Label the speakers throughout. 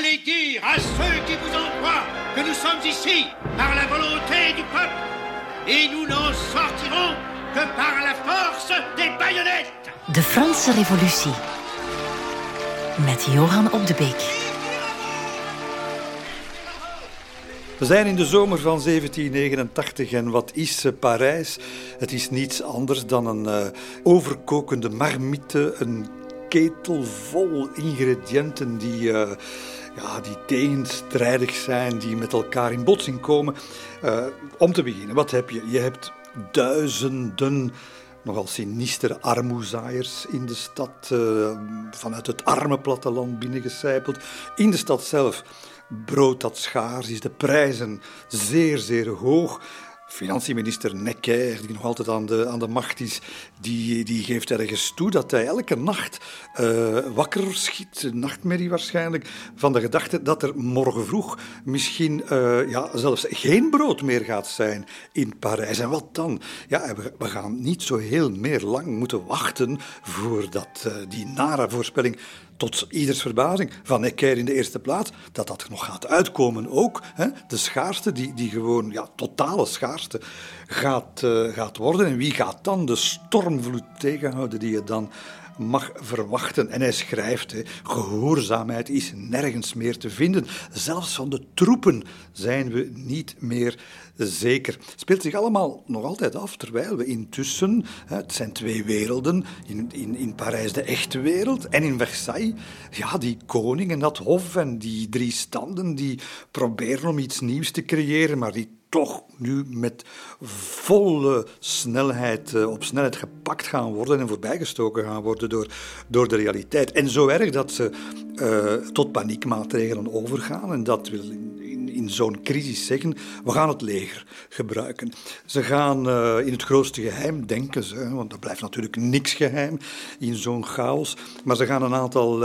Speaker 1: Allez dire à ceux qui vous en croient que nous sommes ici par la volonté du peuple et nous n'en sortirons que par la force des baïonnettes.
Speaker 2: De Franse Revolutie met Johan op de Beek.
Speaker 3: We zijn in de zomer van 1789 en wat is eh, Parijs? Het is niets anders dan een uh, overkokende marmite, een ketel vol ingrediënten die, uh, ja, die tegenstrijdig zijn, die met elkaar in botsing komen. Uh, om te beginnen, wat heb je? Je hebt duizenden nogal sinistere armoezaaiers in de stad, uh, vanuit het arme platteland binnengecijpeld. In de stad zelf brood dat schaars is, de prijzen zeer, zeer hoog. Financieminister Necker, die nog altijd aan de, aan de macht is, die, die geeft ergens toe dat hij elke nacht uh, wakker schiet, nachtmerrie waarschijnlijk, van de gedachte dat er morgen vroeg misschien uh, ja, zelfs geen brood meer gaat zijn in Parijs. En wat dan? Ja, we, we gaan niet zo heel meer lang moeten wachten voordat uh, die nare voorspelling tot ieders verbazing, van Necker in de eerste plaats, dat dat nog gaat uitkomen ook. Hè? De schaarste, die, die gewoon ja, totale schaarste, gaat, uh, gaat worden. En wie gaat dan de stormvloed tegenhouden die je dan mag verwachten. En hij schrijft: gehoorzaamheid is nergens meer te vinden. Zelfs van de troepen zijn we niet meer zeker. Speelt zich allemaal nog altijd af, terwijl we intussen, het zijn twee werelden, in, in, in Parijs de echte wereld en in Versailles, ja, die koning en dat hof en die drie standen die proberen om iets nieuws te creëren, maar die toch nu met volle snelheid, uh, op snelheid gepakt gaan worden en voorbijgestoken gaan worden door, door de realiteit. En zo erg dat ze uh, tot paniekmaatregelen overgaan. En dat wil in, zo'n crisis zeggen, we gaan het leger gebruiken. Ze gaan uh, in het grootste geheim, denken ze, want er blijft natuurlijk niks geheim in zo'n chaos, maar ze gaan een aantal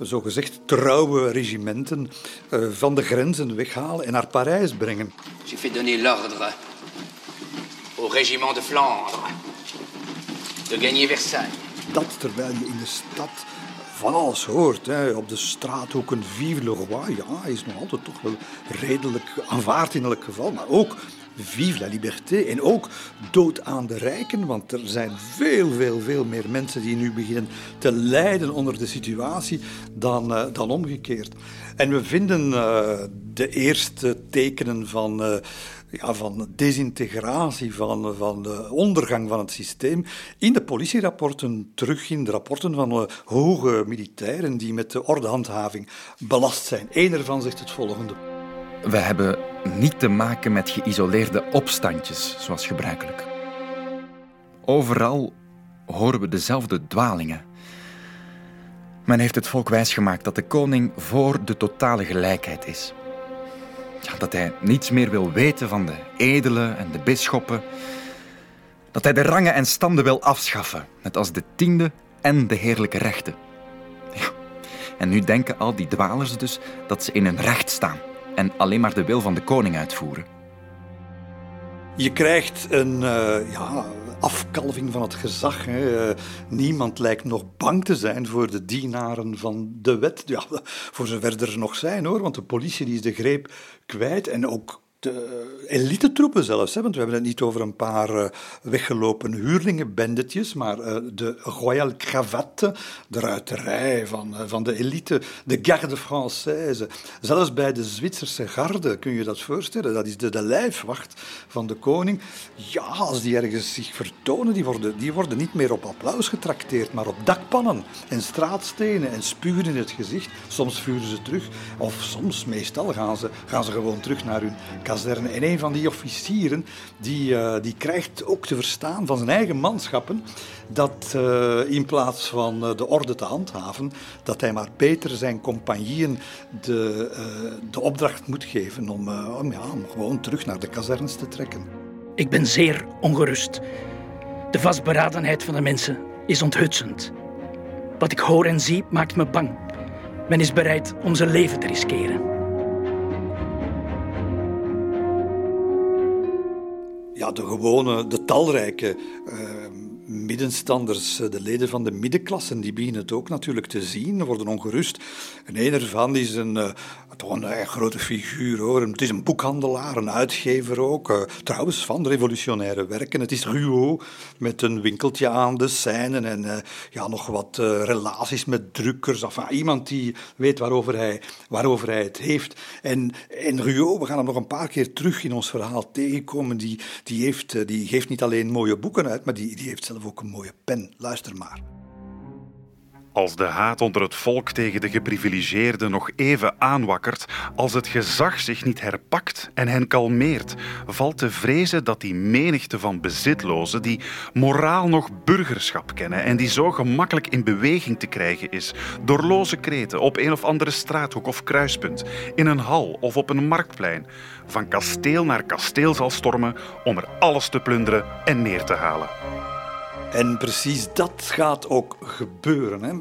Speaker 3: zogezegd trouwe regimenten van de grenzen weghalen en naar Parijs brengen.
Speaker 4: J'ai fait donner l'ordre au régiment de Flandre de gagner Versailles.
Speaker 3: Dat terwijl je in de stad van alles hoort. Hè. Op de straathoeken Vive le Roi, ja, is nog altijd toch wel redelijk aanvaard in elk geval. Maar ook Vive la liberté en ook dood aan de rijken, want er zijn veel, veel, veel meer mensen die nu beginnen te lijden onder de situatie dan, uh, dan omgekeerd. En we vinden uh, de eerste tekenen van, uh, ja, van desintegratie, van, van de ondergang van het systeem in de politierapporten terug, in de rapporten van hoge militairen die met de ordehandhaving belast zijn. Eén ervan zegt het volgende.
Speaker 5: We hebben niet te maken met geïsoleerde opstandjes, zoals gebruikelijk. Overal horen we dezelfde dwalingen. Men heeft het volk wijsgemaakt dat de koning voor de totale gelijkheid is. Dat hij niets meer wil weten van de edelen en de bisschoppen. Dat hij de rangen en standen wil afschaffen, net als de tiende en de heerlijke rechten. En nu denken al die dwalers dus dat ze in hun recht staan en alleen maar de wil van de koning uitvoeren.
Speaker 3: Je krijgt een uh, ja, afkalving van het gezag. Hè. Uh, niemand lijkt nog bang te zijn voor de dienaren van de wet. Ja, voor zover er nog zijn hoor, want de politie die is de greep kwijt en ook de elite-troepen zelfs. Hè? Want we hebben het niet over een paar uh, weggelopen huurlingenbendetjes, maar uh, de Royal Cravatte, de ruiterij van, uh, van de elite, de Garde Française. Zelfs bij de Zwitserse garde, kun je dat voorstellen? Dat is de, de lijfwacht van de koning. Ja, als die ergens zich vertonen, die worden, die worden niet meer op applaus getrakteerd, maar op dakpannen en straatstenen en spugen in het gezicht. Soms vuren ze terug, of soms, meestal, gaan ze, gaan ze gewoon terug naar hun kazerne. En een van die officieren die, uh, die krijgt ook te verstaan van zijn eigen manschappen dat uh, in plaats van uh, de orde te handhaven, dat hij maar beter zijn compagnieën de, de opdracht moet geven om, om, ja, om gewoon terug naar de kazernes te trekken.
Speaker 6: Ik ben zeer ongerust. De vastberadenheid van de mensen is onthutsend. Wat ik hoor en zie maakt me bang. Men is bereid om zijn leven te riskeren.
Speaker 3: De gewone, de talrijke uh, middenstanders, de leden van de middenklassen, die beginnen het ook natuurlijk te zien, worden ongerust. En een ervan is een, uh, toch een grote figuur hoor. Het is een boekhandelaar, een uitgever ook. Trouwens, van revolutionaire werken. Het is Ruot met een winkeltje aan de Seine en ja, nog wat relaties met drukkers. Enfin, iemand die weet waarover hij, waarover hij het heeft. En, en Ruot, we gaan hem nog een paar keer terug in ons verhaal tegenkomen. Die, die, heeft, die geeft niet alleen mooie boeken uit, maar die, die heeft ook een mooie pen. Luister maar.
Speaker 7: Als de haat onder het volk tegen de geprivilegeerden nog even aanwakkert, als het gezag zich niet herpakt en hen kalmeert, valt te vrezen dat die menigte van bezitlozen, die moraal nog burgerschap kennen en die zo gemakkelijk in beweging te krijgen is, door loze kreten op een of andere straathoek of kruispunt, in een hal of op een marktplein, van kasteel naar kasteel zal stormen om er alles te plunderen en neer te halen.
Speaker 3: En precies dat gaat ook gebeuren. Hè.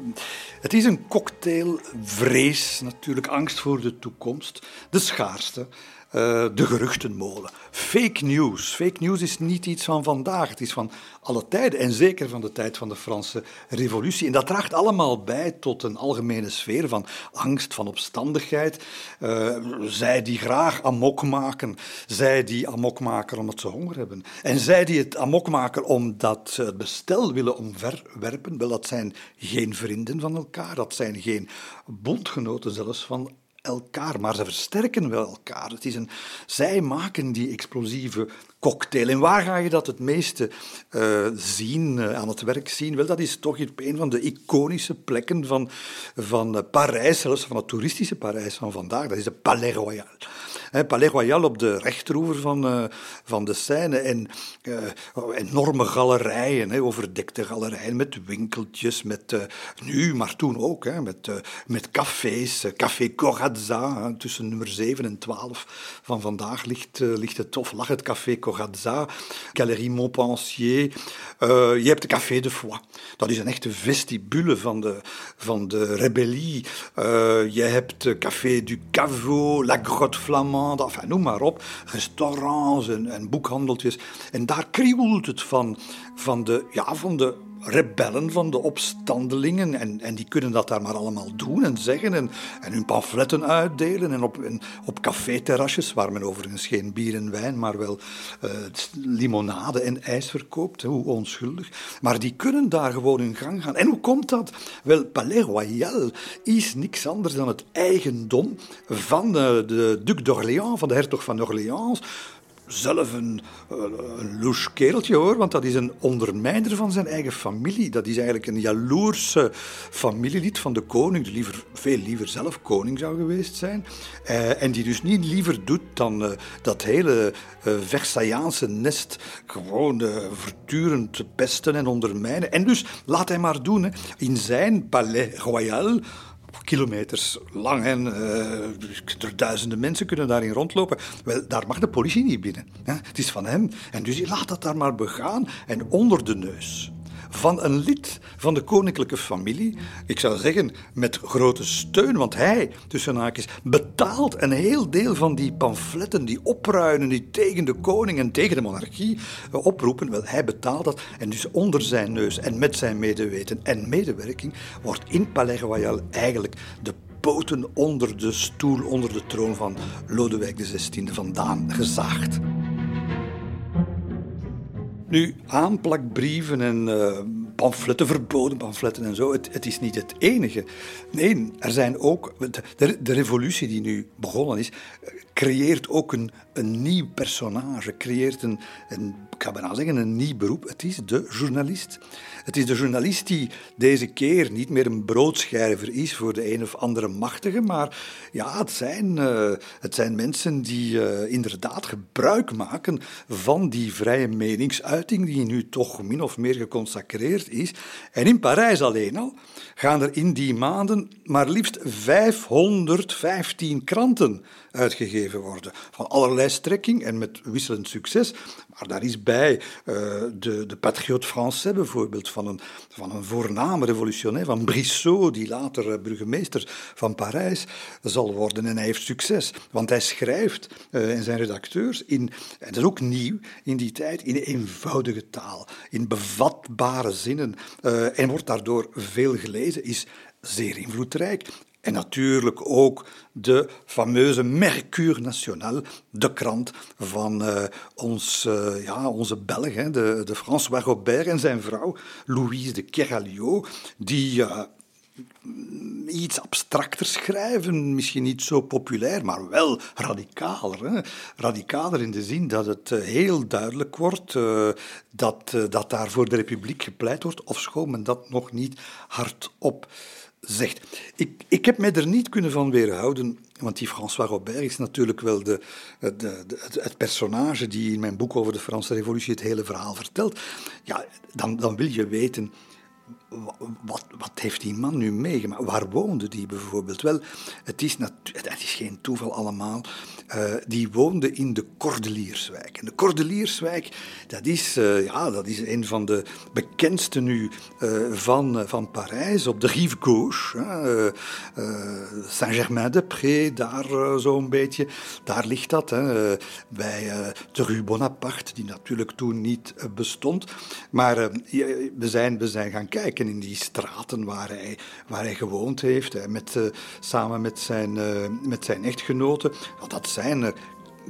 Speaker 3: Het is een cocktail vrees, natuurlijk angst voor de toekomst, de schaarste, de geruchtenmolen. Fake news. Fake news is niet iets van vandaag. Het is van alle tijden en zeker van de tijd van de Franse Revolutie. En dat draagt allemaal bij tot een algemene sfeer van angst, van opstandigheid. Uh, zij die graag amok maken, zij die amok maken omdat ze honger hebben. En zij die het amok maken omdat ze het bestel willen omverwerpen, wel, dat zijn geen vrienden van elkaar, dat zijn geen bondgenoten zelfs van elkaar, maar ze versterken wel elkaar. Het is een, zij maken die explosieve cocktail. En waar ga je dat het meeste uh, zien, uh, aan het werk zien? Wel, dat is toch op een van de iconische plekken van, van uh, Parijs, zelfs van het toeristische Parijs van vandaag. Dat is de Palais Royal. Palais Royal op de rechteroever van, uh, van de Seine. En uh, enorme galerijen, hè, overdekte galerijen met winkeltjes, met uh, nu, maar toen ook, met, met cafés. Café Corazza, tussen nummer 7 en 12 van vandaag ligt, ligt het, of lag het Café Corazza. Galerie Montpensier. je hebt de Café de Foix. Dat is een echte vestibule van de, van de rebellie. je hebt Café du Caveau, La Grotte Noem maar op, restaurants en, en boekhandeltjes. En daar kriebelt het van, van, de, ja, van de rebellen, van de opstandelingen. En, en die kunnen dat daar maar allemaal doen en zeggen en, en hun pamfletten uitdelen. En op, en op caféterrasjes, waar men overigens geen bier en wijn, maar wel uh, limonade en ijs verkoopt. Hoe onschuldig. Maar die kunnen daar gewoon in gang gaan. En hoe komt dat? Wel, Palais Royal is niks anders dan het eigendom van de, de Duc d'Orléans, van de hertog van Orléans zelf een, een louche kereltje hoor, want dat is een ondermijner van zijn eigen familie. Dat is eigenlijk een jaloerse familielid van de koning, die liever, veel liever zelf koning zou geweest zijn. Eh, en die dus niet liever doet dan uh, dat hele uh, nest gewoon uh, voortdurend pesten en ondermijnen. En dus laat hij maar doen. In zijn palais royal kilometers lang en uh, duizenden mensen kunnen daarin rondlopen. Wel, daar mag de politie niet binnen. Hè? Het is van hem. En dus laat dat daar maar begaan en onder de neus van een lid van de koninklijke familie. Ik zou zeggen met grote steun, want hij, tussen haakjes, betaalt een heel deel van die pamfletten, die opruinen, die tegen de koning en tegen de monarchie eh, oproepen. Wel, hij betaalt dat en dus onder zijn neus en met zijn medeweten en medewerking wordt in Palais Royal eigenlijk de poten onder de stoel, onder de troon van Lodewijk XVI vandaan gezaagd. Nu, aanplakbrieven en uh, pamfletten, verboden pamfletten en zo, het, het, is niet het enige. Nee, er zijn ook. De, de revolutie die nu begonnen is, creëert ook een, een nieuw personage, creëert een, een, ik ga bijna zeggen, een nieuw beroep. Het is de journalist. Het is de journalist die deze keer niet meer een broodschrijver is voor de een of andere machtige, maar ja, het zijn, uh, het zijn mensen die uh, inderdaad gebruik maken van die vrije meningsuiting die nu toch min of meer geconsacreerd is. En in Parijs alleen al gaan er in die maanden maar liefst 515 kranten uitgegeven worden. Van allerlei strekking en met wisselend succes. Maar daar is bij uh, de, de Patriote Français bijvoorbeeld, van een, van een voorname revolutionair, van Brissot, die later uh, burgemeester van Parijs zal worden. En hij heeft succes, want hij schrijft uh, en zijn redacteurs in, en dat is ook nieuw in die tijd, in eenvoudige taal, in bevatbare zinnen. en wordt daardoor veel gelezen, is zeer invloedrijk. En natuurlijk ook de fameuze Mercure National, de krant van uh, ons, uh, ja, onze Belg, de, de François Robert en zijn vrouw Louise de Keralio, die uh, iets abstracter schrijven, misschien niet zo populair, maar wel radicaler. Hè? Radicaler in de zin dat het heel duidelijk wordt dat, dat daar voor de republiek gepleit wordt, ofschoon men dat nog niet hardop zegt. Ik, ik heb mij er niet kunnen van weerhouden, want die François Robert is natuurlijk wel de, de, de, het personage die in mijn boek over de Franse Revolutie het hele verhaal vertelt. Ja, dan, dan wil je weten wat, wat, heeft die man nu meegemaakt? Waar woonde die bijvoorbeeld? Wel, het is, het is geen toeval allemaal. Uh, die woonde in de Cordelierswijk. En de Cordelierswijk, dat is, uh, ja, dat is een van de bekendste nu uh, van, van Parijs, op de rive gauche. Saint-Germain-de-Pré, daar zo'n beetje. Daar ligt dat, hè, bij de Rue Bonaparte, die natuurlijk toen niet bestond. Maar we, zijn, we zijn gaan kijken in die straten waar hij, waar hij gewoond heeft, met, samen met zijn, met zijn echtgenote. Want dat zijn er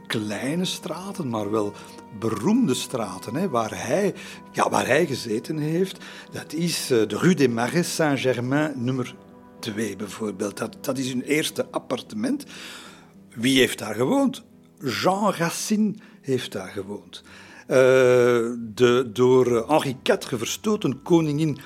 Speaker 3: kleine straten, maar wel beroemde straten, hè, waar, hij, ja, waar hij gezeten heeft. Dat is eh, de Rue des Marais Saint-Germain nummer 2 bijvoorbeeld. Dat, dat is hun eerste appartement. Wie heeft daar gewoond? Jean Racine heeft daar gewoond. De door Henri IV verstoten koningin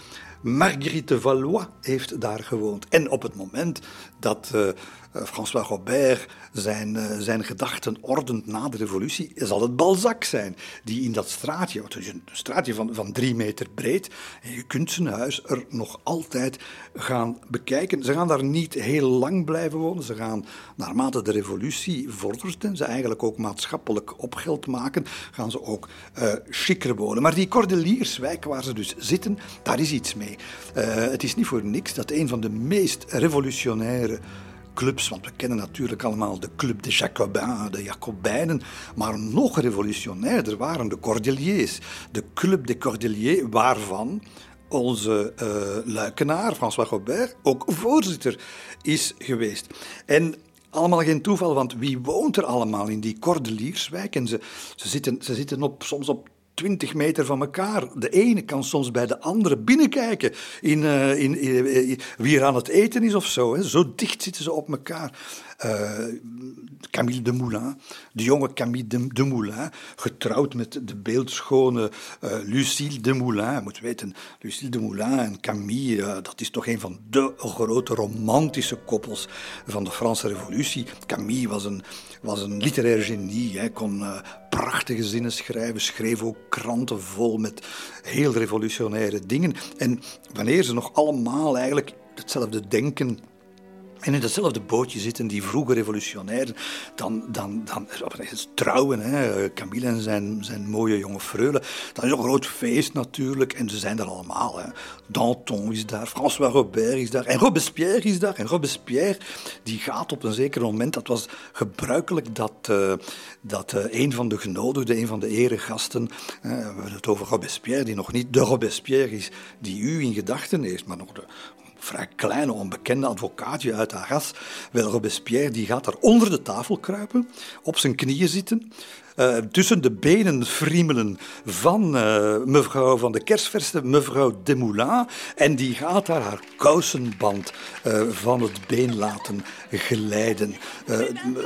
Speaker 3: Marguerite Valois heeft daar gewoond. En op het moment dat uh, François Robert zijn, uh, zijn gedachten ordent na de revolutie, zal het Balzac zijn, die in dat straatje, een straatje van, van drie meter breed, en je kunt zijn huis er nog altijd gaan bekijken. Ze gaan daar niet heel lang blijven wonen, ze gaan naarmate de revolutie vordert en ze eigenlijk ook maatschappelijk opgeld maken, gaan ze ook uh, wonen. Maar die Cordelierswijk waar ze dus zitten, daar is iets mee. Het is niet voor niks dat een van de meest revolutionaire clubs, want we kennen natuurlijk allemaal de Club des Jacobins, de Jacobijnen, maar nog revolutionairder waren de Cordeliers. De Club des Cordeliers, waarvan onze uh, luikenaar, François Robert, ook voorzitter is geweest. En allemaal geen toeval, want wie woont er allemaal in die Cordelierswijk? En ze, ze, zitten, ze zitten op, soms op 20 meter van elkaar. De ene kan soms bij de andere binnenkijken in, uh, in, in, wie er aan het eten is of zo. Hè. Zo dicht zitten ze op elkaar. Uh, Camille de Moulin, de jonge Camille de, de Moulin, getrouwd met de beeldschone uh, Lucille de Moulin. Je moet weten, Lucille de Moulin en Camille, dat is toch een van de grote romantische koppels van de Franse Revolutie. Camille was een, was een literair genie. Hij kon prachtige zinnen schrijven, schreef ook kranten vol met heel revolutionaire dingen. En wanneer ze nog allemaal eigenlijk hetzelfde denken en in datzelfde bootje zitten die vroege revolutionairen, dan, dan, dan trouwen, hè, Camille en zijn, zijn mooie jonge freule, dan is een groot feest natuurlijk, en ze zijn er allemaal. Hè. Danton is daar, François Robert is daar, en Robespierre is daar. En Robespierre, die gaat op een zeker moment, dat was gebruikelijk dat, uh, dat uh, een van de genodigden, een van de eregasten, we hebben het over Robespierre, die nog niet de Robespierre is die u in gedachten heeft, maar nog de vrij kleine, onbekende advocaatje uit Arras. Wel, Robespierre die gaat daar onder de tafel kruipen, op zijn knieën zitten, uh, tussen de benen friemelen van uh, mevrouw van de Kersverste, mevrouw Desmoulins. En die gaat daar haar kousenband uh, van het been laten glijden.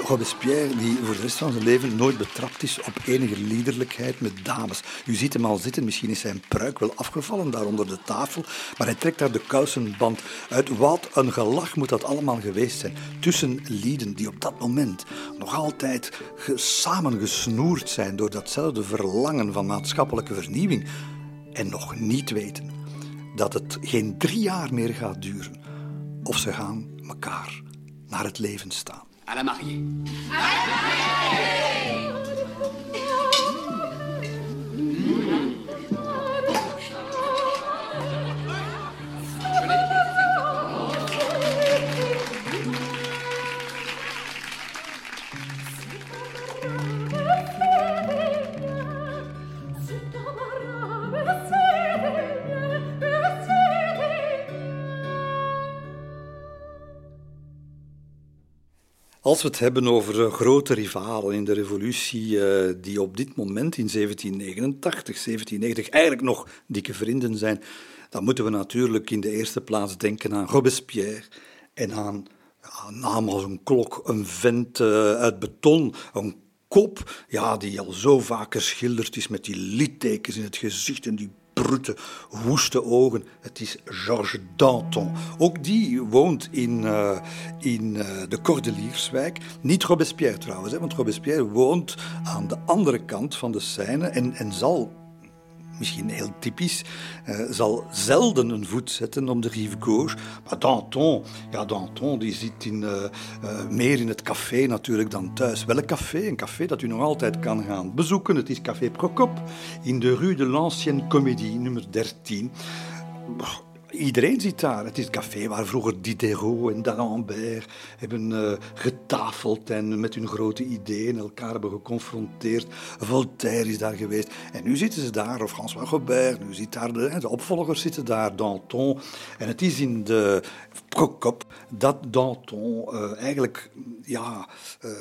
Speaker 3: Robespierre, die voor de rest van zijn leven nooit betrapt is op enige liederlijkheid met dames. U ziet hem al zitten, misschien is zijn pruik wel afgevallen daar onder de tafel, maar hij trekt daar de kousenband uit. Wat een gelach moet dat allemaal geweest zijn. Tussen lieden die op dat moment nog altijd samengesnoerd zijn door datzelfde verlangen van maatschappelijke vernieuwing en nog niet weten dat het geen drie jaar meer gaat duren of ze gaan elkaar naar het leven staan.
Speaker 4: À la mariée.
Speaker 3: Als we het hebben over eh, grote rivalen in de revolutie, eh, die op dit moment in 1789, 1790 eigenlijk nog dikke vrienden zijn, dan moeten we natuurlijk in de eerste plaats denken aan Robespierre en aan ja, een naam als een klok, een vent uh, uit beton, een kop ja, die al zo vaak geschilderd is met die littekens in het gezicht en die brute, woeste ogen. Het is Georges Danton. Ook die woont in, uh, in uh, de Cordelierswijk. Niet Robespierre trouwens, hè, want Robespierre woont aan de andere kant van de Seine en, en zal misschien heel typisch, uh, zal zelden een voet zetten op de rive gauche. Maar Danton, ja, Danton die zit uh, uh, meer in het café natuurlijk dan thuis. Welk café? Een café dat u nog altijd kan gaan bezoeken. Het is Café Procope in de Rue de l'Ancienne Comédie, nummer 13. Iedereen zit daar. Het is het café waar vroeger Diderot en D'Alembert hebben uh, getafeld en met hun grote ideeën elkaar hebben geconfronteerd. Voltaire is daar geweest. En nu zitten ze daar, of François Gobert, nu zit daar de, opvolgers zitten daar, Danton. En het is in de Procope dat Danton uh, eigenlijk ja, uh,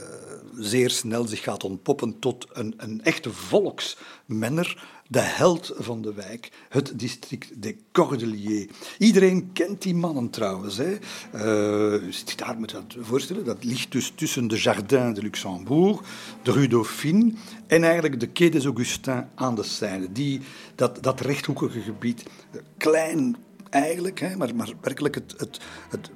Speaker 3: zeer snel zich gaat ontpoppen tot een, een echte volksmenner de held van de wijk, het district des Cordeliers. Iedereen kent die mannen trouwens. Hè. Uh, daar moet je dat voorstellen. Dat ligt dus tussen de Jardin de Luxembourg, de Rue Dauphine en eigenlijk de Quai des Augustins aan de Seine. Die, dat, dat rechthoekige gebied, klein eigenlijk, hè, maar, maar werkelijk het, het, het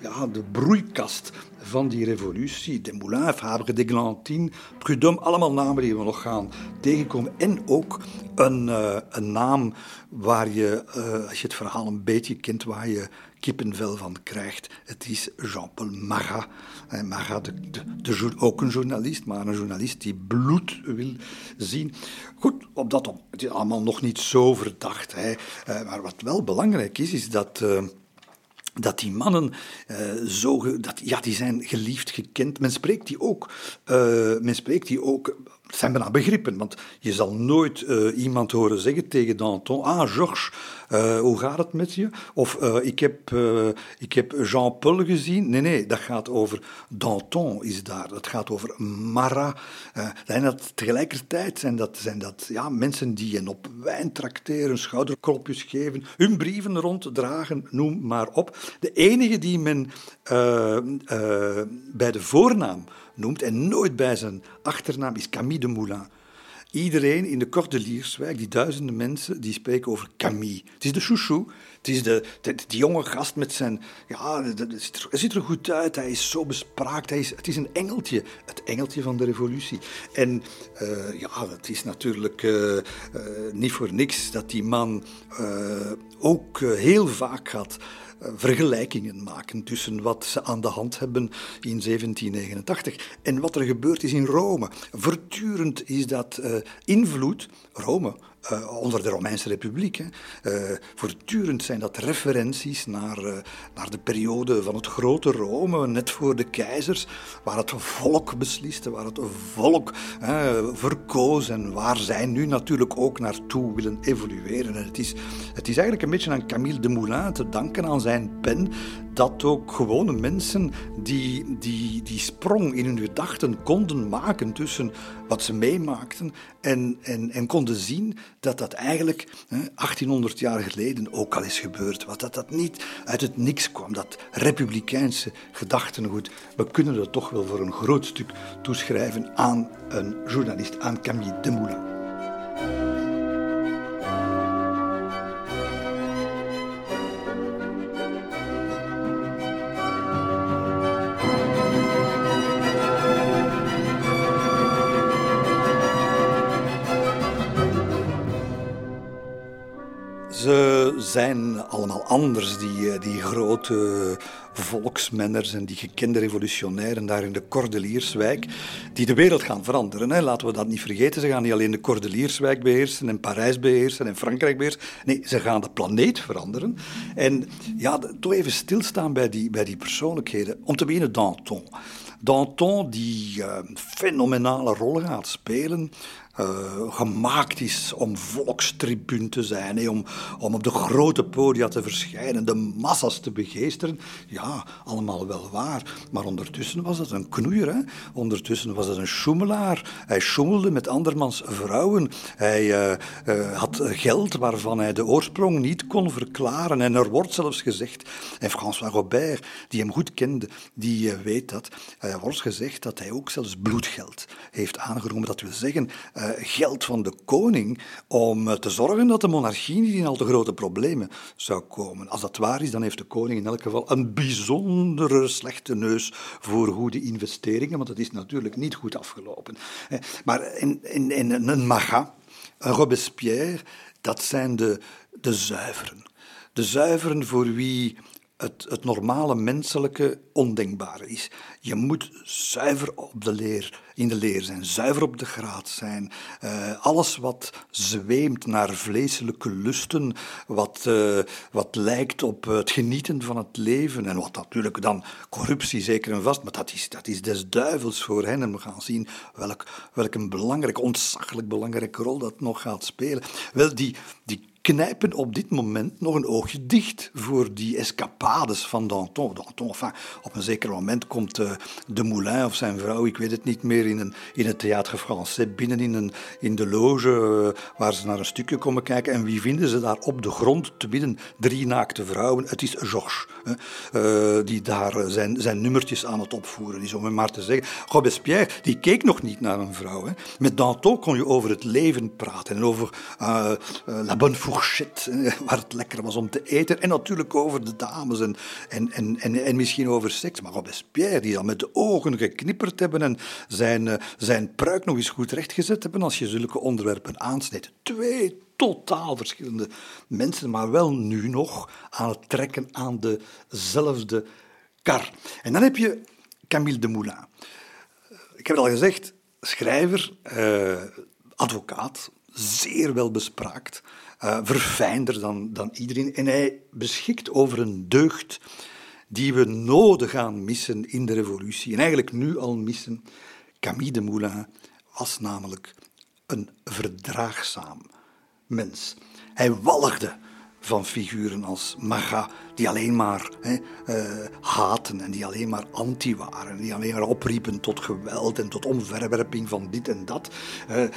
Speaker 3: ja, de broeikast van die revolutie. Desmoulins, Fabre d'Eglantine, Prudhomme, allemaal namen die we nog gaan tegenkomen. En ook een, uh, een naam waar je, uh, als je het verhaal een beetje kent, waar je kippenvel van krijgt. Het is Jean-Paul Marat. Marat, de, de, de, ook een journalist, maar een journalist die bloed wil zien. Goed, op dat op, het is allemaal nog niet zo verdacht. Maar wat wel belangrijk is, is dat dat die mannen uh, zo, dat, ja, die zijn geliefd, gekend. Men spreekt die ook, uh, men spreekt die ook, het zijn bijna begrippen, want je zal nooit uh, iemand horen zeggen tegen Danton, ah, Georges, hoe gaat het met je? Of ik heb, ik heb Jean-Paul gezien. Nee, nee, dat gaat over Danton is daar, dat gaat over Marat. en dat, tegelijkertijd zijn dat, zijn dat ja, mensen die hen op wijn trakteren, schouderklopjes geven, hun brieven ronddragen, noem maar op. De enige die men bij de voornaam noemt en nooit bij zijn achternaam is Camille de Moulin. Iedereen in de Cordelierswijk, die duizenden mensen, die spreken over Camille. Het is de chouchou. Het is de, de, die jonge gast met zijn... Ja, hij ziet er goed uit, hij is zo bespraakt. Hij is, het is een engeltje, het engeltje van de revolutie. En uh, ja, het is natuurlijk uh, uh, niet voor niks dat die man ook heel vaak gaat vergelijkingen maken tussen wat ze aan de hand hebben in 1789 en wat er gebeurd is in Rome. Voortdurend is dat uh, invloed, Rome, uh, onder de Romeinse Republiek. Hè. Uh, voortdurend zijn dat referenties naar, uh, naar de periode van het grote Rome, net voor de keizers, waar het volk besliste, waar het volk verkoos en waar zij nu natuurlijk ook naartoe willen evolueren. En het, is, het is eigenlijk een beetje aan Camille Desmoulins te danken, aan zijn pen, dat ook gewone mensen die, die die sprong in hun gedachten konden maken tussen wat ze meemaakten en, en, en konden zien dat dat eigenlijk hè, 1800 jaar geleden ook al is gebeurd. Wat dat dat niet uit het niks kwam, dat republikeinse gedachtengoed. We kunnen dat toch wel voor een groot stuk toeschrijven aan een journalist, aan Camille Desmoulins. Zijn allemaal anders, die, eh, die grote volksmenners en die gekende revolutionairen daar in de Cordelierswijk, die de wereld gaan veranderen. Hè. Laten we dat niet vergeten. Ze gaan niet alleen de Cordelierswijk beheersen en Parijs beheersen en Frankrijk beheersen. Nee, ze gaan de planeet veranderen. En ja, toch even stilstaan bij die, bij die persoonlijkheden. Om te beginnen Danton. Danton die uh, fenomenale rol gaat spelen uh, gemaakt is om volkstribuun te zijn, om, om op de grote podia te verschijnen, de massa's te begeesteren. Ja, allemaal wel waar. Maar ondertussen was het een knoeier. Hè? Ondertussen was het een schoemelaar. Hij schoemelde met andermans vrouwen. Hij uh, uh, had geld waarvan hij de oorsprong niet kon verklaren. En er wordt zelfs gezegd, en François Robert, die hem goed kende, die weet dat, er wordt gezegd dat hij ook zelfs bloedgeld heeft aangenomen. Dat wil zeggen, geld van de koning om eh, te zorgen dat de monarchie niet in al te grote problemen zou komen. Als dat waar is, dan heeft de koning in elk geval een bijzondere slechte neus voor goede investeringen, want het is natuurlijk niet goed afgelopen. Maar in, in, in een Magat, een Robespierre, dat zijn de, de zuiveren. De zuiveren voor wie het, het normale menselijke ondenkbare is. Je moet zuiver op de leer, in de leer zijn, zuiver op de graad zijn. Uh, alles wat zweemt naar vleeselijke lusten, wat, uh, wat lijkt op het genieten van het leven en wat natuurlijk dan corruptie zeker en vast, maar dat is, dat is des duivels voor hen en we gaan zien welk, welk een belangrijk, ontzaglijk belangrijke rol dat nog gaat spelen. Wel, die, die knijpen op dit moment nog een oogje dicht voor die escapades van Danton. Danton op een zeker moment komt uh, de Moulin of zijn vrouw, ik weet het niet meer, in, een, in het Théâtre Français, binnen in, een, in de loge uh, waar ze naar een stukje komen kijken. En wie vinden ze daar op de grond te midden? Drie naakte vrouwen. Het is Georges, uh, die daar zijn, zijn nummertjes aan het opvoeren is, om hem maar te zeggen. Robespierre, die keek nog niet naar een vrouw. Hè. Met Danton kon je over het leven praten en over la bonne fourchette, waar het lekker was om te eten. En natuurlijk over de dames en, en, en, en, en misschien over seks. Maar Robespierre, die dan met de ogen geknipperd hebben en zijn, uh, zijn pruik nog eens goed rechtgezet hebben als je zulke onderwerpen aansnijdt. Twee totaal verschillende mensen, maar wel nu nog aan het trekken aan dezelfde kar. En dan heb je Camille Desmoulins. Ik heb het al gezegd, schrijver, uh, advocaat, zeer wel bespraakt uh, verfijnder dan, dan iedereen. En hij beschikt over een deugd die we nodig gaan missen in de revolutie. En eigenlijk nu al missen. Camille de Moulin was namelijk een verdraagzaam mens. Hij walgde van figuren als Maga, die alleen maar hè, uh, haten en die alleen maar anti waren, die alleen maar opriepen tot geweld en tot omverwerping van dit en dat. Uh, uh,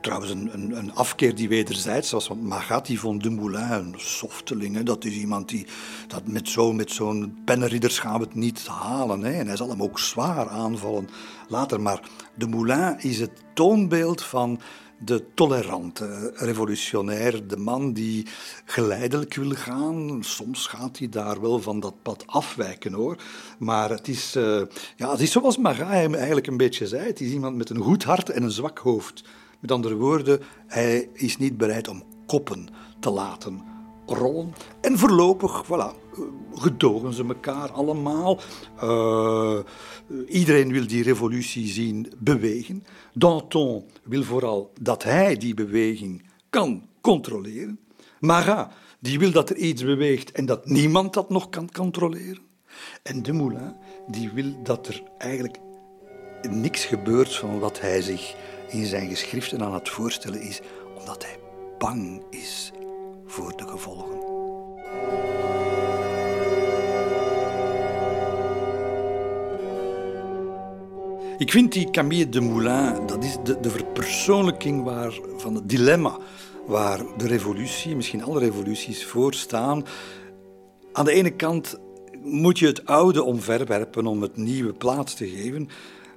Speaker 3: trouwens, een, een, afkeer die wederzijds was, want Magat die vond de Moulin een softeling. Hè. Dat is iemand die dat met zo'n met zo'n we het niet halen. Hè. En hij zal hem ook zwaar aanvallen later. Maar de Moulin is het toonbeeld van de tolerante revolutionair, de man die geleidelijk wil gaan. Soms gaat hij daar wel van dat pad afwijken hoor. Maar het is, uh, ja, het is zoals Marat hem eigenlijk een beetje zei: het is iemand met een goed hart en een zwak hoofd. Met andere woorden, hij is niet bereid om koppen te laten rollen. En voorlopig, voilà, gedogen ze elkaar allemaal. Uh, iedereen wil die revolutie zien bewegen. Danton wil vooral dat hij die beweging kan controleren. Marat die wil dat er iets beweegt en dat niemand dat nog kan controleren. En Dumoulin die wil dat er eigenlijk niks gebeurt van wat hij zich in zijn geschriften aan het voorstellen is, omdat hij bang is voor de gevolgen. Ik vind die Camille de Moulin, dat is de, de verpersoonlijking waar, van het dilemma waar de revolutie, misschien alle revoluties, voor staan. Aan de ene kant moet je het oude omverwerpen om het nieuwe plaats te geven.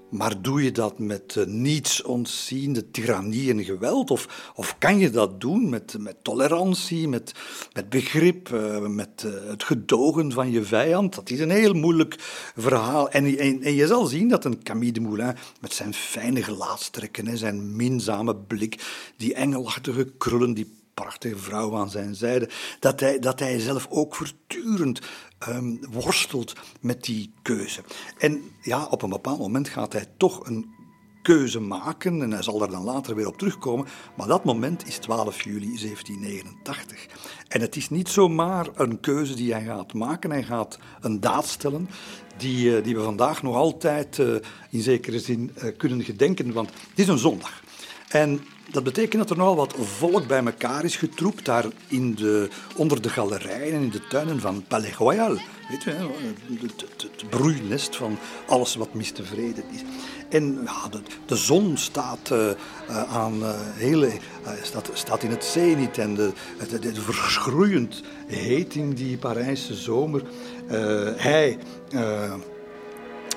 Speaker 3: Maar doe je dat met uh, niets ontziende tirannie en geweld? Of, of kan je dat doen met, met tolerantie, met, met begrip, uh, met uh, het gedogen van je vijand? Dat is een heel moeilijk verhaal. En, en, en je zal zien dat een Camille de Moulin met zijn fijne gelaatstrekken, zijn minzame blik, die engelachtige krullen, die prachtige vrouw aan zijn zijde, dat hij, dat hij zelf ook voortdurend ehm, worstelt met die keuze. En ja, op een bepaald moment gaat hij toch een keuze maken en hij zal er dan later weer op terugkomen. Maar dat moment is 12 juli 1789. En het is niet zomaar een keuze die hij gaat maken. Hij gaat een daad stellen die, eh, die we vandaag nog altijd eh, in zekere zin eh, kunnen gedenken. Want het is een zondag. En dat betekent dat er nogal wat volk bij elkaar is getroept, daar in de, onder de galerijen en in de tuinen van Palais Royal. Weet je, het, het, het broeinest van alles wat mistevreden is. En ja, de, zon staat uh, aan uh, hele, staat, staat in het zenit en de, verschroeiend heet in die Parijse zomer. hij,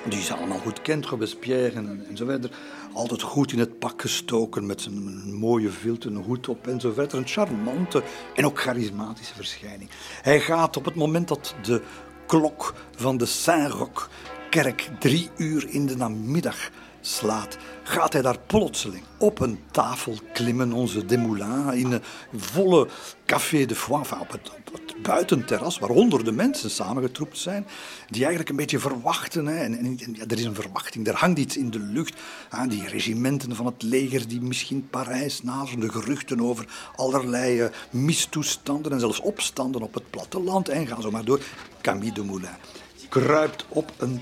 Speaker 3: die ze allemaal goed kent, Robespierre en, en zo verder, altijd goed in het pak gestoken met zijn mooie vilt en hoed op en zo verder. Een charmante en ook charismatische verschijning. Hij gaat op het moment dat de klok van de Saint-Roch kerk drie uur in de namiddag slaat, gaat hij daar plotseling op een tafel klimmen, onze Demoulin, in een volle Café de Foix, op het, buitenterras, waar honderden mensen samengetroept zijn, die eigenlijk een beetje verwachten. Hè, en, en ja, er is een verwachting, er hangt iets in de lucht. Hè, die regimenten van het leger die misschien Parijs naderen, de geruchten over allerlei uh, mistoestanden en zelfs opstanden op het platteland. En ga zo maar door. Camille Demoulin kruipt op een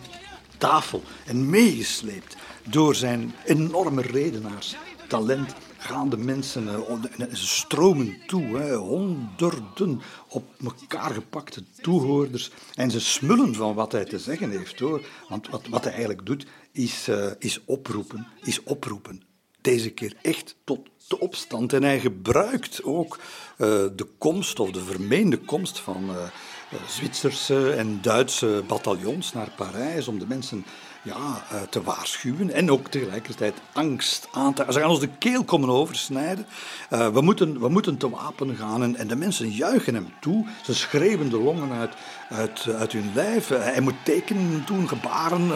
Speaker 3: tafel en meegesleept door zijn enorme redenaarstalent gaan de mensen, uh, ze stromen toe, hè, honderden op elkaar gepakte toehoorders. En ze smullen van wat hij te zeggen heeft hoor. Want wat, wat hij eigenlijk doet, is, uh, is oproepen, is oproepen. Deze keer echt tot de opstand. En hij gebruikt ook de komst, of de vermeende komst van Zwitserse en Duitse bataljons naar Parijs om de mensen ja, eh, te waarschuwen en ook tegelijkertijd angst aan te... Ze gaan ons de keel komen oversnijden. Uh, we, moeten, we moeten te wapen gaan en, en, de mensen juichen hem toe. Ze schreeuwen de longen uit, uit, uit hun lijf. Uh, hij moet tekenen doen, gebaren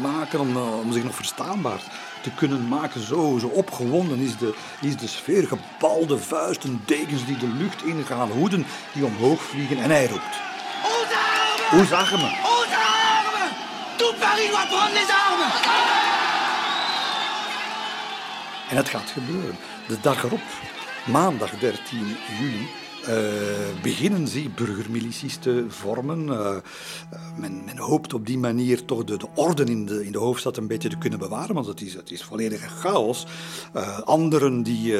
Speaker 3: maken om, om zich nog verstaanbaar te kunnen maken. Zo, zo opgewonden is de, is de sfeer. Gebalde vuisten, degens die de lucht ingaan, hoeden die omhoog vliegen en hij roept. Hoe zagen me? Tout Paris doit prendre les armes! En het gaat gebeuren. De dag erop, maandag 13 juli, uh, beginnen ze burgermilities te vormen. Uh, men, hoopt op die manier toch de, de orde in de, in de hoofdstad een beetje te kunnen bewaren, want het is, het is volledige chaos. Uh, anderen die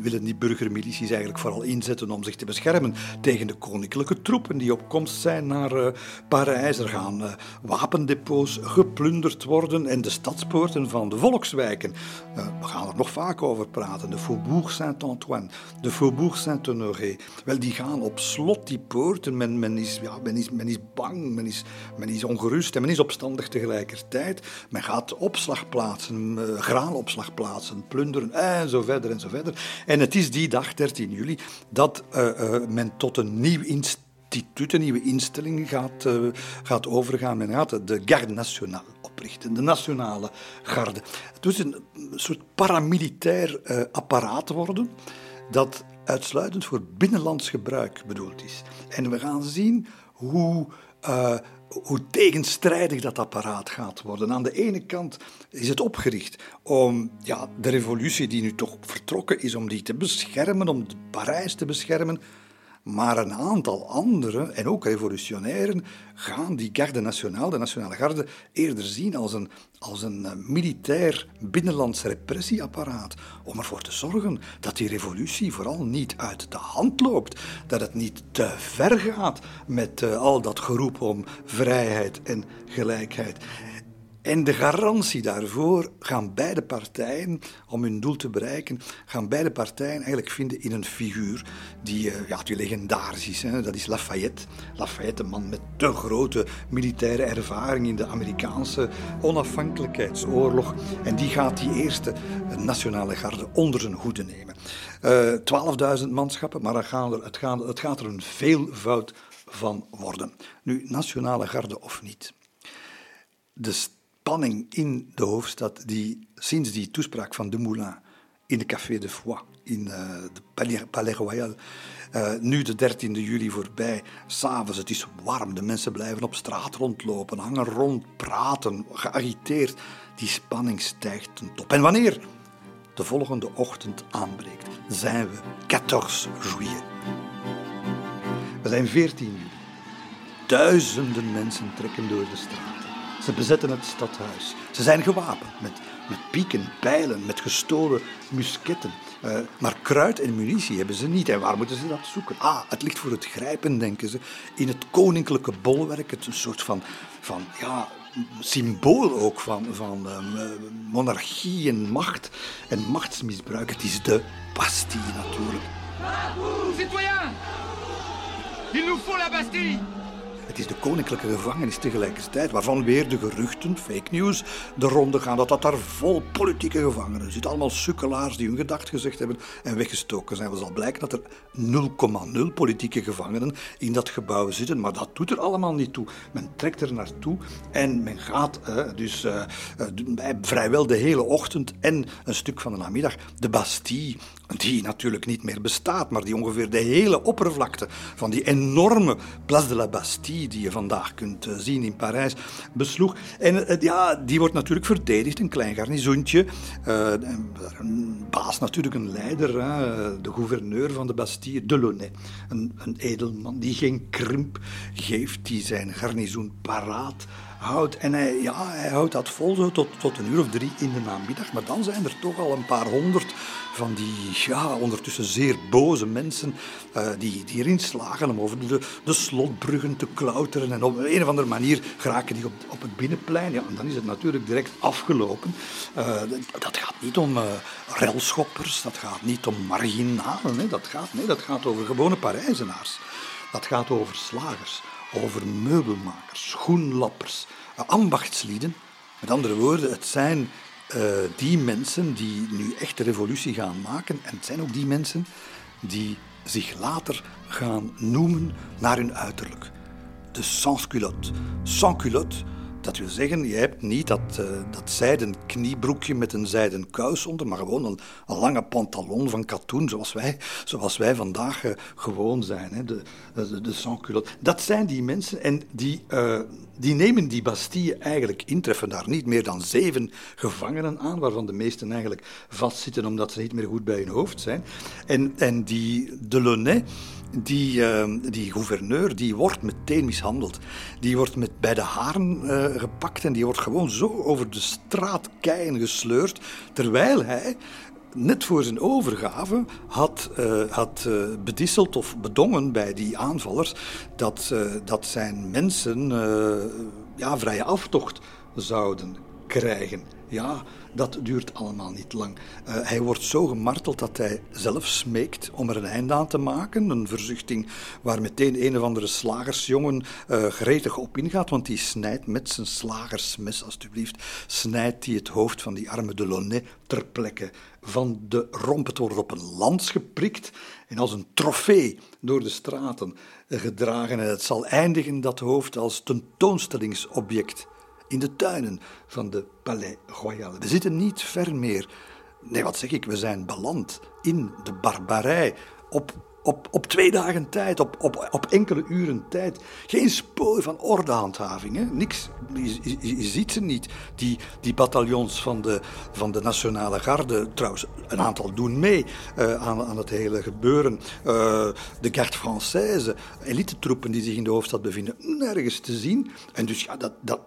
Speaker 3: willen die burgermilities eigenlijk vooral inzetten om zich te beschermen tegen de koninklijke troepen die op komst zijn naar Parijs. Er gaan wapendepots geplunderd worden en de stadspoorten van de volkswijken. we gaan er nog vaak over praten. De Faubourg Saint-Antoine, de Faubourg Saint-Honoré. Wel, die gaan op slot, die poorten. Men, men, is, ja, men, is, men is bang, men is, men is ongerust en men is opstandig tegelijkertijd. Men gaat opslagplaatsen, uh, graanopslagplaatsen plunderen en zo verder en zo verder. En het is die dag, 13 juli, dat uh, uh, men tot een nieuw instituut, een nieuwe instelling gaat, gaat overgaan. Men gaat de Garde Nationale oprichten, de Nationale Garde. Het moet een soort paramilitair apparaat worden dat uitsluitend voor binnenlands gebruik bedoeld is. En we gaan zien hoe, uh, hoe tegenstrijdig dat apparaat gaat worden. Aan de ene kant is het opgericht om ja, de revolutie die nu toch vertrokken is, om die te beschermen, om Parijs te beschermen. Maar een aantal anderen, en ook revolutionairen, gaan die Garde Nationale, de Nationale Garde, eerder zien als een, als een eh, militair binnenlands repressieapparaat. Om ervoor te zorgen dat die revolutie vooral niet uit de hand loopt. Dat het niet te ver gaat met uh, al dat geroep om vrijheid en gelijkheid. En de garantie daarvoor gaan beide partijen, om hun doel te bereiken, gaan beide partijen eigenlijk vinden in een figuur die, uh, ja, die legendarisch is. Hè. Dat is Lafayette. Lafayette, een man met te grote militaire ervaring in de Amerikaanse onafhankelijkheidsoorlog. En die gaat die eerste nationale garde onder zijn hoede nemen. Uh, eh, 12.000 manschappen, maar het gaat, er, het, gaat, het gaat er een veelvoud van worden. Nu, nationale garde of niet. De spanning in de hoofdstad die sinds die toespraak van de Moulin in de Café de Foix in de Palais Royal. Uh, nu de 13e juli voorbij, s'avonds, het is warm, de mensen blijven op straat rondlopen, hangen rond, praten, geagiteerd. Die spanning stijgt ten top. En wanneer de volgende ochtend aanbreekt, zijn we 14 juillet. We zijn 14 juli. Duizenden mensen trekken door de straten. Ze bezetten het stadhuis. Ze zijn gewapend met, met pieken, pijlen, met gestolen musketten. Uh, maar kruid en munitie hebben ze niet. En waar moeten ze dat zoeken? Ah, het ligt voor het grijpen, denken ze, in het koninklijke bolwerk. Het een soort van, van ja, symbool ook van, van uh, monarchie en macht en machtsmisbruik. Het is de Bastille natuurlijk. Citoyens, il nous faut la Bastille! Het is de koninklijke gevangenis tegelijkertijd, waarvan weer de geruchten, fake news, de ronde gaan dat dat daar vol politieke gevangenen zit. Allemaal sukkelaars die hun gedacht gezegd hebben en weggestoken zijn. We zal blijken dat er 0,0 politieke gevangenen in dat gebouw zitten, maar dat doet er allemaal niet toe. Men trekt er naartoe en men gaat dus uh, vrijwel de hele ochtend en een stuk van de namiddag de Bastille die natuurlijk niet meer bestaat, maar die ongeveer de hele oppervlakte van die enorme Place de la Bastille, die je vandaag kunt eh, zien in Parijs, besloeg. En eh, ja, die wordt natuurlijk verdedigd, een klein garnizoentje. Uh, een baas natuurlijk, een leider, de gouverneur van de Bastille, Delaunay. Een, een edelman die geen krimp geeft, die zijn garnizoen paraat houdt. En hij, ja, hij houdt dat vol zo tot, tot een uur of drie in de namiddag. Maar dan zijn er toch al een paar honderd van die ja, ondertussen zeer boze mensen uh, die, die erin slagen om over de, de slotbruggen te klauteren. En op een of andere manier geraken die op, op het binnenplein. Ja, en dan is het natuurlijk direct afgelopen. Uh, dat gaat niet om uh, relschoppers, dat gaat niet om marginalen. Hè. Dat, gaat, nee, dat gaat over gewone Parijzenaars. Dat gaat over slagers, over meubelmakers, schoenlappers, ambachtslieden. Met andere woorden, het zijn uh, die mensen die nu echt de revolutie gaan maken, en het zijn ook die mensen die zich later gaan noemen naar hun uiterlijk. De sans-culotte. Sans-culotte, dat wil zeggen, je hebt niet dat, uh, dat zijden kniebroekje met een zijden kous onder, maar gewoon een, lange pantalon van katoen, zoals wij, zoals wij vandaag uh, gewoon zijn. Hè? De, de, de sans-culotte. Dat zijn die mensen en die, uh, die nemen die Bastille eigenlijk in, treffen daar niet meer dan zeven gevangenen aan, waarvan de meesten eigenlijk vastzitten omdat ze niet meer goed bij hun hoofd zijn. En, en die Delaunay, die, uh, die gouverneur, die wordt meteen mishandeld. Die wordt met, bij de haren uh, gepakt en die wordt gewoon zo over de straat keien gesleurd, terwijl hij net voor zijn overgave had, uh, had uh, bedisseld of bedongen bij die aanvallers dat, dat zijn mensen ja, vrije aftocht zouden krijgen. Ja, dat duurt allemaal niet lang. Uh, hij wordt zo gemarteld dat hij zelf smeekt om er een einde aan te maken. Een verzuchting waar meteen een of andere slagersjongen uh, gretig op ingaat, want die snijdt met zijn slagersmes, alstublieft, snijdt hij het hoofd van die arme Delaunay ter plekke van de romp. Het wordt op een lans geprikt en als een trofee door de straten gedragen. En het zal eindigen, dat hoofd, als tentoonstellingsobject in de tuinen van de Palais Royal. We zitten niet ver meer. Nee, wat zeg ik? We zijn beland in de barbarij op op, op twee dagen tijd, op, op, op enkele uren tijd. Geen spoor van ordehandhaving, niks. Je, je, ziet ze niet. Die, die bataljons van de, van de Nationale Garde, trouwens, een aantal doen mee uh, aan, aan het hele gebeuren. Uh, de Garde Française, elitetroepen die zich in de hoofdstad bevinden, nergens te zien. En dus ja, dat, dat,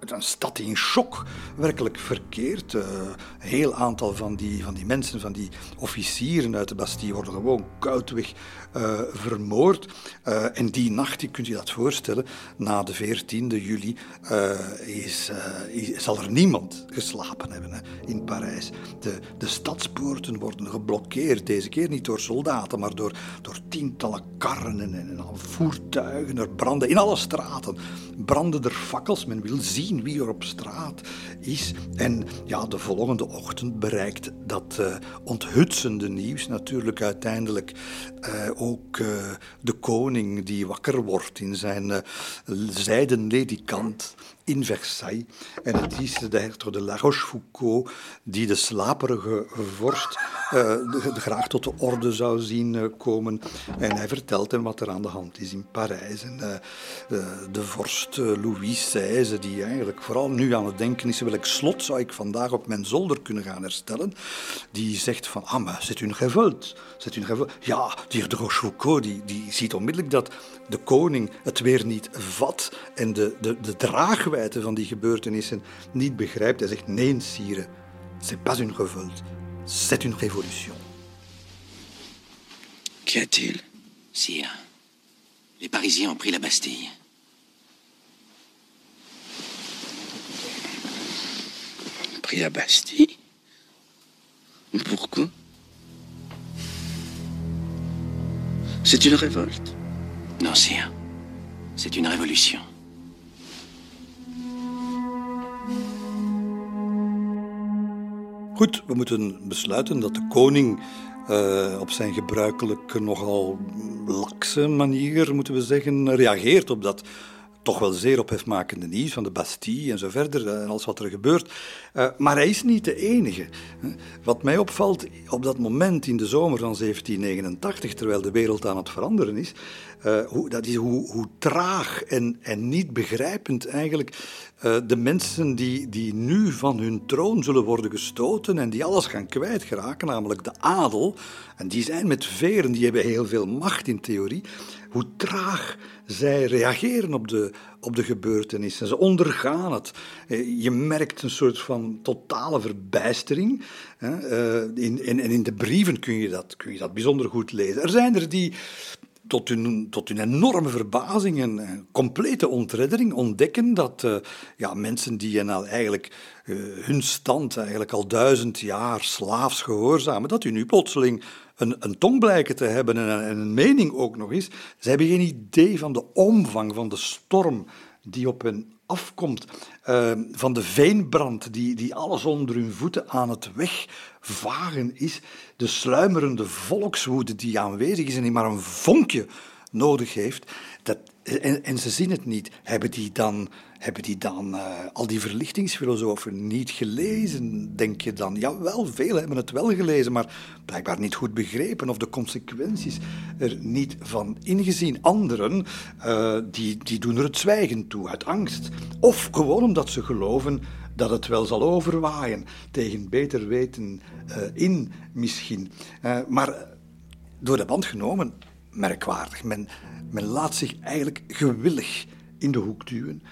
Speaker 3: een stad in shock, werkelijk verkeerd. Uh, een heel aantal van die, van die mensen, van die officieren uit de Bastille worden gewoon koudweg uh, vermoord. Uh, en die nacht, je kunt je dat voorstellen, na de 14e juli is, is, zal er niemand geslapen hebben in Parijs. De, de stadspoorten worden geblokkeerd, deze keer niet door soldaten, maar door, door tientallen karren en, en, en voertuigen. Er branden in alle straten branden er fakkels. Men wil zien wie er op straat is. En ja, de volgende ochtend bereikt dat uh, onthutsende nieuws natuurlijk uiteindelijk uh, ook uh, de koning die wakker wordt in zijn zijden ledikant in Versailles. En het is de hertog de La Rochefoucauld die de slaperige vorst uh, graag tot de orde zou zien uh, komen. En hij vertelt hem wat er aan de hand is in Parijs. En uh, de vorst Louis XVI, die eigenlijk vooral nu aan het denken is, welk slot zou ik vandaag op mijn zolder kunnen gaan herstellen, die zegt van, ah, maar c'est une révolte. C'est une. Ja, die de Rochefoucauld, die, die ziet onmiddellijk dat de koning het weer niet vat en de, de, de draagwijte van c'est pas une. C'est une révolution.
Speaker 4: Qu'y a-t-il Sire, les Parisiens ont pris la Bastille.
Speaker 8: Pris la Bastille? Pourquoi? C'est une révolte
Speaker 4: Non, sire. C'est une révolution.
Speaker 3: Goed, we moeten besluiten dat de koning uh, op zijn gebruikelijke, nogal lakse manier, moeten we zeggen, reageert op dat toch wel zeer ophefmakende nieuws van de Bastille en zo verder en alles wat er gebeurt. Uh, maar hij is niet de enige. Wat mij opvalt op dat moment in de zomer van 1789, terwijl de wereld aan het veranderen is, hoe, dat is hoe, hoe traag en, en niet begrijpend eigenlijk uh, de mensen die, die nu van hun troon zullen worden gestoten en die alles gaan kwijtgeraken, namelijk de adel, en die zijn met veren, die hebben heel veel macht in theorie, hoe traag zij reageren op de, op de gebeurtenissen. Ze ondergaan het. Eh, je merkt een soort van totale verbijstering. In, in, en in de brieven kun je, dat, kun je dat bijzonder goed lezen. Er zijn er die tot hun, tot hun enorme verbazing en complete ontreddering ontdekken dat uh, ja, mensen die nou eigenlijk uh, hun stand eigenlijk al duizend jaar slaafs gehoorzamen, dat u nu plotseling een, een tong blijken te hebben en een, en een mening ook nog eens. Ze hebben geen idee van de omvang van de storm die op hen afkomt, uh, van de veenbrand die, die alles onder hun voeten aan het wegvagen is, de sluimerende volkswoede die aanwezig is en die maar een vonkje nodig heeft. Dat, en, en ze zien het niet. Hebben die dan hebben die dan uh, al die verlichtingsfilosofen niet gelezen, denk je dan? Jawel, veel hebben het wel gelezen, maar blijkbaar niet goed begrepen of de consequenties er niet van ingezien. Anderen, uh, die, die doen er het zwijgen toe, uit angst. Of gewoon omdat ze geloven dat het wel zal overwaaien, tegen beter weten uh, in misschien. maar door de band genomen, merkwaardig. Men, men laat zich eigenlijk gewillig in de hoek duwen.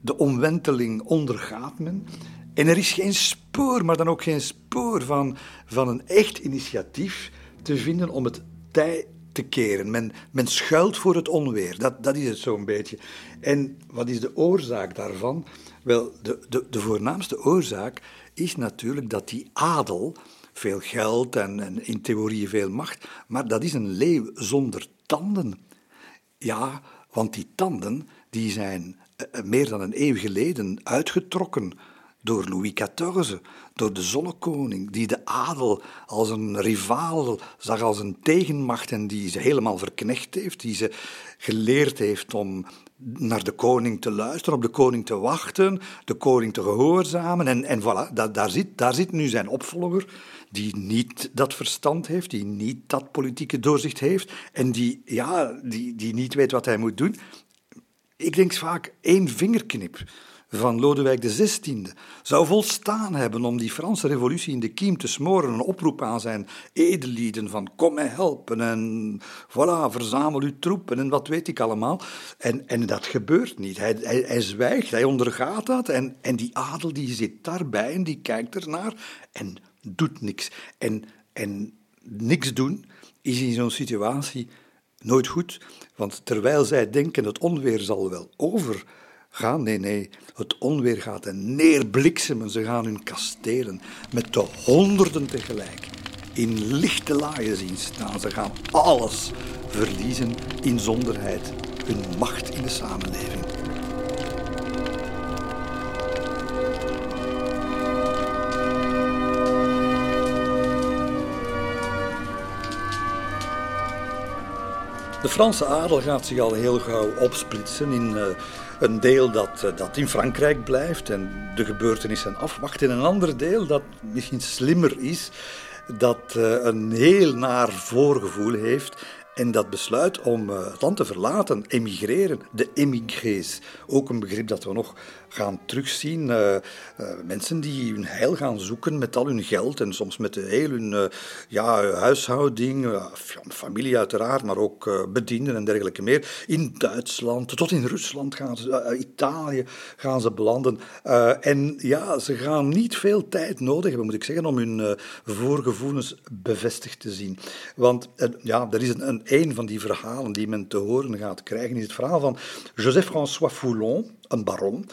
Speaker 3: De omwenteling ondergaat men. En er is geen spoor, maar dan ook geen spoor van, van een echt initiatief te vinden om het tij te keren. Men, men schuilt voor het onweer, dat, dat is het zo'n beetje. En wat is de oorzaak daarvan? Wel, de, de, de voornaamste oorzaak is natuurlijk dat die adel, veel geld en, in theorie veel macht, maar dat is een leeuw zonder tanden. Ja, want die tanden die zijn eh, meer dan een eeuw geleden uitgetrokken door Louis XIV, door de zonnekoning, die de adel als een rivaal zag, als een tegenmacht en die ze helemaal verknecht heeft, die ze geleerd heeft om naar de koning te luisteren, op de koning te wachten, de koning te gehoorzamen. En, en voilà, daar, zit, daar zit nu zijn opvolger, die niet dat verstand heeft, die niet dat politieke doorzicht heeft en die, ja, die, die niet weet wat hij moet doen. Ik denk vaak één vingerknip van Lodewijk XVI zou volstaan hebben om die Franse revolutie in de kiem te smoren. Een oproep aan zijn edellieden van kom mij helpen en voilà, verzamel uw troepen en wat weet ik allemaal. En, en dat gebeurt niet. Hij, hij, hij zwijgt, hij ondergaat dat en, en die adel die zit daarbij en die kijkt ernaar en doet niks. En, en niks doen is in zo'n situatie nooit goed, want terwijl zij denken het onweer zal wel overgaan, nee, nee, het onweer gaat en neerbliksemen. Ze gaan hun kastelen met de honderden tegelijk in lichte laaien zien staan. Ze gaan alles verliezen in zonderheid, hun macht in de samenleving. De Franse adel gaat zich al heel gauw opsplitsen in uh, een deel dat, uh, dat in Frankrijk blijft en de gebeurtenissen afwacht, en een ander deel dat misschien slimmer is, dat uh, een heel naar voorgevoel heeft en dat besluit om het land te verlaten, emigreren, de emigrés. Ook een begrip dat we nog gaan terugzien. Uh, uh, mensen die hun heil gaan zoeken met al hun geld en soms met heel hun ja, huishouding, familie uiteraard, maar ook bedienden en dergelijke meer. In Duitsland, tot in Rusland gaan ze, Italië gaan ze belanden. en ja, ze gaan niet veel tijd nodig hebben, moet ik zeggen, om hun voorgevoelens bevestigd te zien. Want ja, er is een, een van die verhalen die men te horen gaat krijgen, is het verhaal van Joseph-François Foulon, een baron.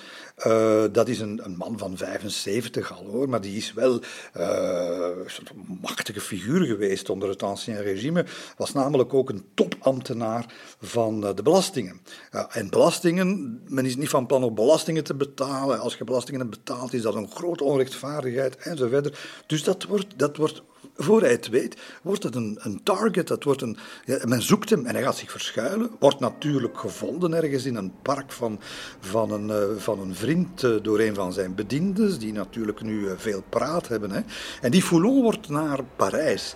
Speaker 3: Uh, dat is een, een, man van 75 al hoor, maar die is wel uh, een machtige figuur geweest onder het ancien regime. Was namelijk ook een topambtenaar van uh, de belastingen. en belastingen, men is niet van plan om belastingen te betalen. Als je belastingen betaalt, is dat een grote onrechtvaardigheid enzovoort. Dus dat wordt, dat wordt voor hij het weet, wordt het een, een target. Dat wordt een, men zoekt hem en hij gaat zich verschuilen. Wordt natuurlijk gevonden ergens in een park van, van, een, uh, van een vriend uh, door een van zijn bediendes, die natuurlijk nu uh, veel praat hebben. Hè. En die Foulon wordt naar Parijs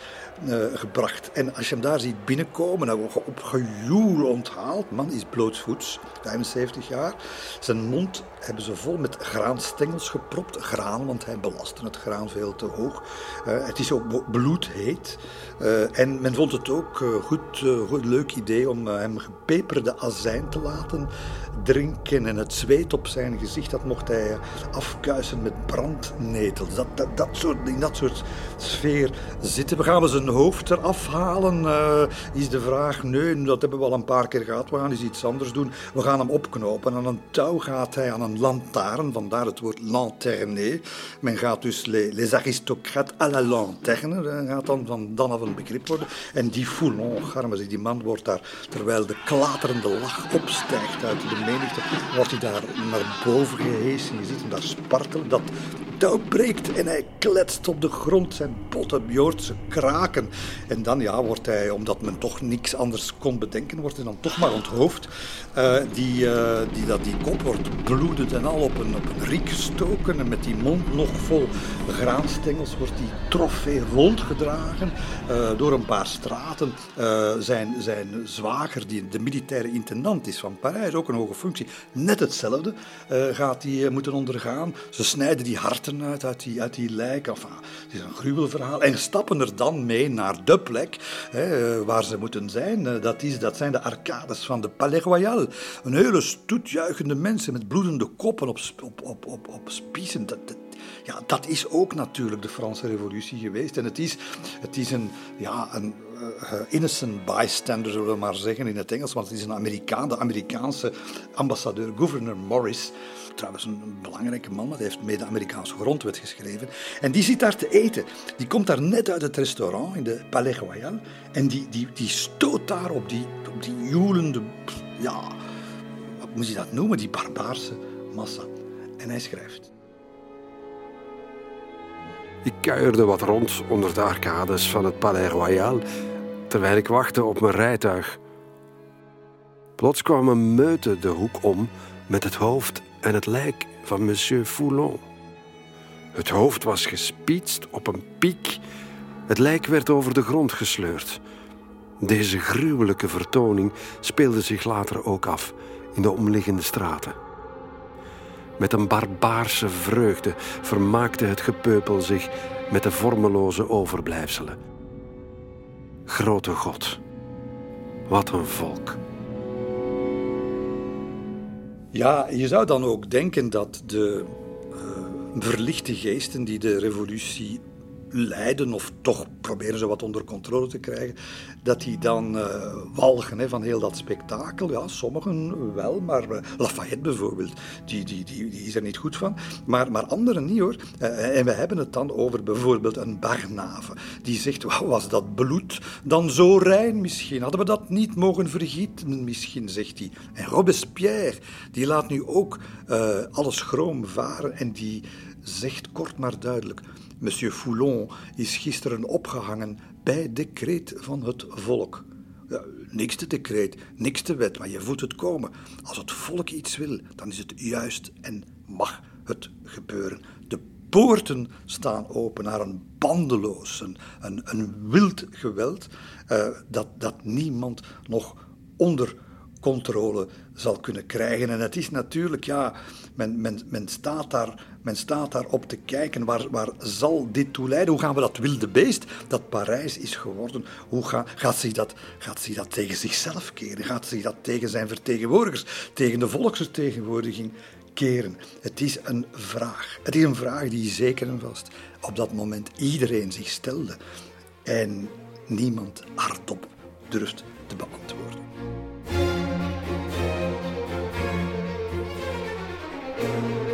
Speaker 3: gebracht. En als je hem daar ziet binnenkomen, dan wordt op gejoel onthaald. Man is blootsvoets, 75 jaar. Zijn mond hebben ze vol met graanstengels gepropt. Graan, want hij belastte het graan veel te hoog. het is ook bloedheet. Uh, en men vond het ook uh, goed, uh, goed, leuk idee om hem gepeperde azijn te laten drinken. En het zweet op zijn gezicht, dat mocht hij afkuisen met brandnetels. Dat, dat, dat soort, in dat soort sfeer zitten. We gaan we zijn hoofd eraf halen, is de vraag. Nee, dat hebben we al een paar keer gehad. We gaan eens iets anders doen. We gaan hem opknopen. Aan een touw gaat hij aan een lantaarn, vandaar het woord lanterne. Men gaat dus les, les aristocrates à la lanterne, gaat dan van dan af een begrip worden. En die Foulon, garme die man wordt daar, terwijl de klaterende lach opstijgt uit de menigte, wordt hij daar naar boven gehesen. Je ziet hem daar spartelen. Dat touw breekt en hij kletst op de grond. Zijn botten Bjoortse kraken. En dan ja, wordt hij, omdat men toch niks anders kon bedenken, wordt hij dan toch maar onthoofd. Uh, die, uh, die, dat, die kop wordt bloedend en al op een, op een riek gestoken. En met die mond nog vol graanstengels wordt die trofee rondgedragen uh, door een paar straten. zijn, zijn zwager, die de militaire intendant is van Parijs, ook een hoge functie, net hetzelfde gaat hij moeten ondergaan. Ze snijden die harten uit, uit die, uit die lijk. Enfin, het is een gruwelverhaal. En stappen er dan mee naar de plek hè, waar ze moeten zijn. Dat, is, dat zijn de arcades van de Palais Royal. Een hele stoet juichende mensen met bloedende koppen op, op, op, op, op spiezen. Dat, ja, dat is ook natuurlijk de Franse revolutie geweest. En het is, het is een, ja, een uh, innocent bystander, zullen we maar zeggen in het Engels. Want het is een Amerikaan, de Amerikaanse ambassadeur, gouverneur Morris. Trouwens, een belangrijke man, hij heeft mee de Amerikaanse grondwet geschreven. En die zit daar te eten. Die komt daar net uit het restaurant in de Palais Royal. En die, die, die stoot daar op die, op die joelende ja, wat moet je dat noemen, die barbaarse massa. En hij schrijft.
Speaker 9: Ik kuierde wat rond onder de arcades van het Palais Royal, terwijl ik wachtte op mijn rijtuig. Plots kwam een meute de hoek om met het hoofd en het lijk van monsieur Foulon. Het hoofd was gespietst op een piek. Het lijk werd over de grond gesleurd. Deze gruwelijke vertoning speelde zich later ook af in de omliggende straten. Met een barbaarse vreugde vermaakte het gepeupel zich met de vormeloze overblijfselen. Grote God, wat een volk.
Speaker 3: Ja, je zou dan ook denken dat de uh, verlichte geesten die de revolutie leiden, of toch proberen ze wat onder controle te krijgen, dat die dan uh, walgen hè, van heel dat spektakel. Ja, sommigen wel, maar uh, Lafayette bijvoorbeeld, die, die, die, die is er niet goed van. Maar, maar anderen niet hoor. Uh, en we hebben het dan over bijvoorbeeld een Barnave, die zegt, was dat bloed dan zo rein misschien? Hadden we dat niet mogen vergieten misschien, zegt hij. En Robespierre, die laat nu ook alles schroom varen en die zegt kort maar duidelijk... Monsieur Foulon is gisteren opgehangen bij decreet van het volk. Ja, Niks te decreet, niks te wet, maar je voelt het komen. Als het volk iets wil, dan is het juist en mag het gebeuren. De poorten staan open naar een bandeloos, een, een, wild geweld uh, dat, dat niemand nog onder controle zal kunnen krijgen. En het is natuurlijk, ja, men, men, men, staat, daar, men staat daar op te kijken. Waar, waar zal dit toe leiden? Hoe gaan we dat wilde beest dat Parijs is geworden, hoe ga, gaat, zich dat, gaat zich dat tegen zichzelf keren? Gaat zich dat tegen zijn vertegenwoordigers, tegen de volksvertegenwoordiging keren? Het is een vraag. Het is een vraag die zeker en vast op dat moment iedereen zich stelde. En niemand hardop durft te beantwoorden. Thank you.